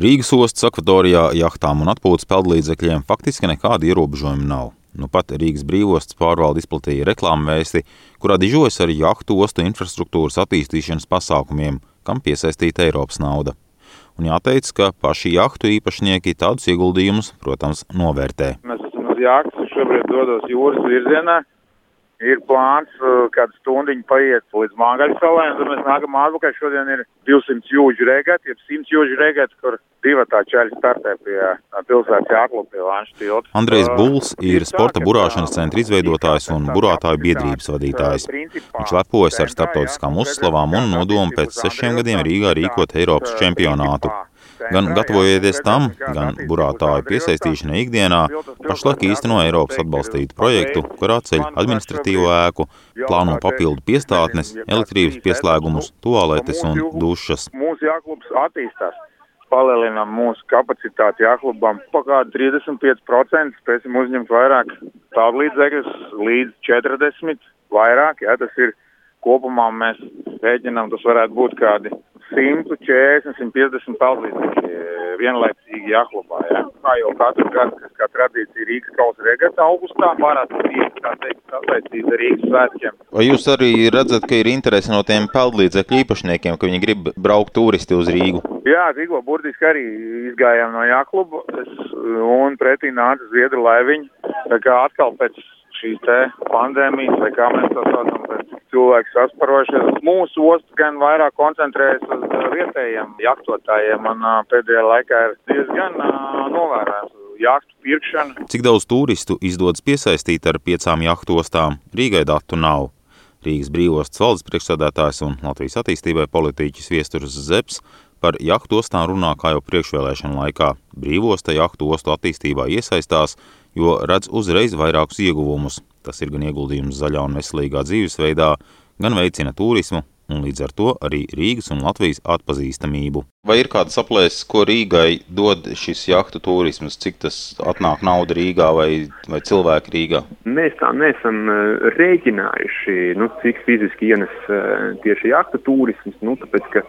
Rīgas ostas akvatorijā jahtām un atpūtas peldlīdzekļiem faktiski nekāda ierobežojuma nav. Nu pat Rīgas brīvostas pārvalde izplatīja reklāmu vēsti, kurā dižojas ar jahtu ostu infrastruktūras attīstīšanas pasākumiem, kam piesaistīta Eiropas nauda. Un jāteic, ka paši jahtu īpašnieki tādus ieguldījumus, protams, novērtē. Mēs esam uz jahtas, šobrīd dodos jūras virzienā ir plāns uh, kādu stundu paiet līdz Māgaļsalai, un tad mēs nākam atpakaļ. Šodien ir 200 jūdžu regati, jeb 100 jūdžu regati, kur divi tā čaļi startē pie pilsētas jāklup pie Lanša tilta. Andrejs uh, Buls ir sporta burāšanas centra izveidotājs un burātāju biedrības vadītājs. Viņš lepojas ar starptautiskām uzslavām un nodomu pēc sešiem gadiem Rīgā rīkot Eiropas čempionātu. Gan gatavojoties tam, gan burātāju piesaistīšanai ikdienā, pašlaik īsteno Eiropas atbalstītu projektu, kurā ceļ administratīvo ēku, plāno papildu piestātnes, elektrības pieslēgumus, toaletes un dušas. Mūsu jāklubs attīstās. Palielinām mūsu kapacitāti jāklubam pa kādu 35%, spēsim uzņemt vairāk tādu līdzekļus līdz 40 vairāk, jā, tas ir kopumā mēs rēķinām, tas varētu būt kādi 140, 150 peldlīdzekļi vienlaicīgi jāklopā. Ja? Kā jau katru gadu, kas kā tradīcija Rīgas kausa regata augustā, parasti teikt, sasaistīta ar Rīgas svētkiem. Vai jūs arī redzat, ka ir interese no tiem peldlīdzekļu īpašniekiem, ka viņi grib braukt turisti uz Rīgu? Jā, tikko burtiski arī izgājām no jākluba un pretī nāca Zviedru laiviņi. Tā kā atkal pēc te pandēmijas, vai kā mēs to saucam, pēc cilvēku sasparošanas. Mūsu osts gan vairāk koncentrējas uz uh, vietējiem jachtotājiem, un uh, pēdējā laikā ir diezgan uh, novērojams jahtu pirkšana. Cik daudz turistu izdodas piesaistīt ar piecām jahtu ostām? Rīgai datu nav. Rīgas brīvostas valdes priekšsādātājs un Latvijas attīstībai politiķis Viesturs Zeps par jahtu ostām runā kā jau priekšvēlēšana laikā. Brīvosta jahtu ostu attīstībā iesaistās, jo redz uzreiz vairākus ieguvumus. Tas ir gan ieguldījums zaļā un veselīgā dzīvesveidā, gan veicina turismu un līdz ar to arī Rīgas un Latvijas atpazīstamību. Vai ir kāds aplēses, ko Rīgai dod šis jahtu turisms, cik tas atnāk nauda Rīgā vai, vai cilvēki Rīgā? Mēs tā neesam eh, rēķinājuši, nu, cik fiziski ienes eh, tieši jahtu turisms, nu, tāpēc, ka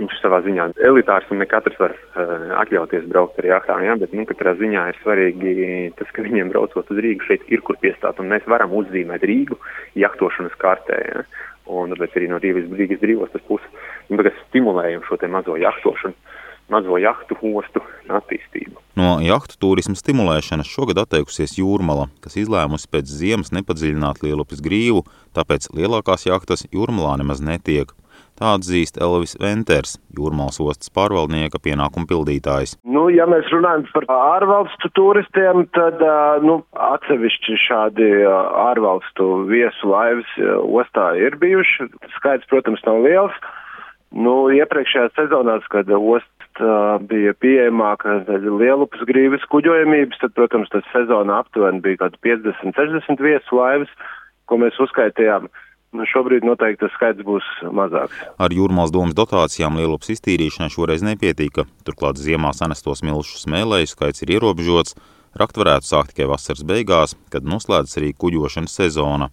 viņš savā ziņā elitārs un ne katrs var uh, atļauties braukt ar jahtām, ja? bet nu, katrā ziņā ir svarīgi tas, ka viņiem braucot uz Rīgu šeit ir kur piestāt, un mēs varam uzzīmēt Rīgu jahtošanas kartē. Ja? Un tāpēc arī no Rīgas, Rīgas brīvostas puses nu, stimulējam šo te mazo jahtošanu, mazo jahtu ostu attīstību. No jahtu turisma stimulēšanas šogad atteikusies Jūrmala, kas izlēmusi pēc ziemas nepadziļināt Lielupes grīvu, tāpēc lielākās jahtas Jūrmalā nemaz netiek. Tā atzīst Elvis Venters, jūrmālas ostas pārvaldnieka pienākumu pildītājs. Nu, ja mēs runājam par ārvalstu turistiem, tad nu, atsevišķi šādi ārvalstu viesu laivas ostā ir bijuši. Skaits, protams, nav liels. Nu, iepriekšējās sezonās, kad osta bija pieejamāka lielupas grīvas kuģojamības, tad, protams, tas sezona aptuveni bija kaut 50-60 viesu laivas, ko mēs uzskaitījām. Nu, šobrīd noteikti tas skaits būs mazāks. Ar jūrmālas domas dotācijām lielupas iztīrīšanai šoreiz nepietika. Turklāt ziemā sanestos milšu smēlēju skaits ir ierobežots. Rakt varētu sākt tikai vasaras beigās, kad noslēdzas arī kuģošanas sezona.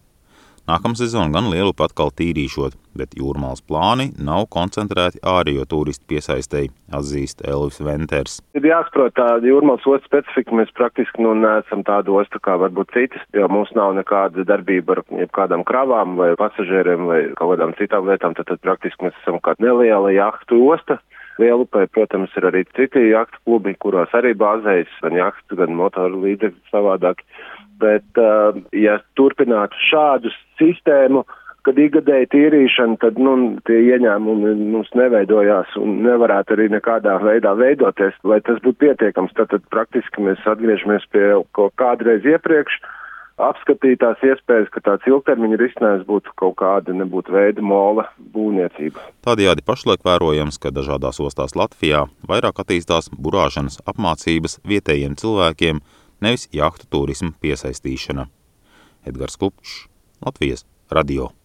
Nākamā sezona gan lielu atkal tīrīšot, bet jūrmālas plāni nav koncentrēti ārējo turistu piesaistēji, atzīst Elvis Venters. Ir jāsaprot tāda jūrmālas ostas specifika, mēs praktiski nu neesam tāda osta kā varbūt citas, jo mums nav nekāda darbība ar jebkādām kravām vai pasažieriem vai kaut kādām citām lietām, tad, tad praktiski mēs esam kā neliela jahtu osta. Lielupē, protams, ir arī citi jahtu klubi, kuros arī bāzējas gan jahtu, gan motoru līdzekļu savādāk bet uh, ja turpinātu šādu sistēmu, kad ikgadēji tīrīšana, tad nu, tie ieņēmumi mums neveidojās un nevarētu arī nekādā veidā veidoties, lai tas būtu pietiekams. Tad, tad praktiski mēs atgriežamies pie kaut kādreiz iepriekš apskatītās iespējas, ka tāds ilgtermiņa risinājums būtu kaut kāda nebūtu veida mola būvniecība. Tādējādi pašlaik vērojams, ka dažādās ostās Latvijā vairāk attīstās burāšanas apmācības vietējiem cilvēkiem, nevis jahtu turismu piesaistīšana. Edgars Kupčs, Latvijas radio.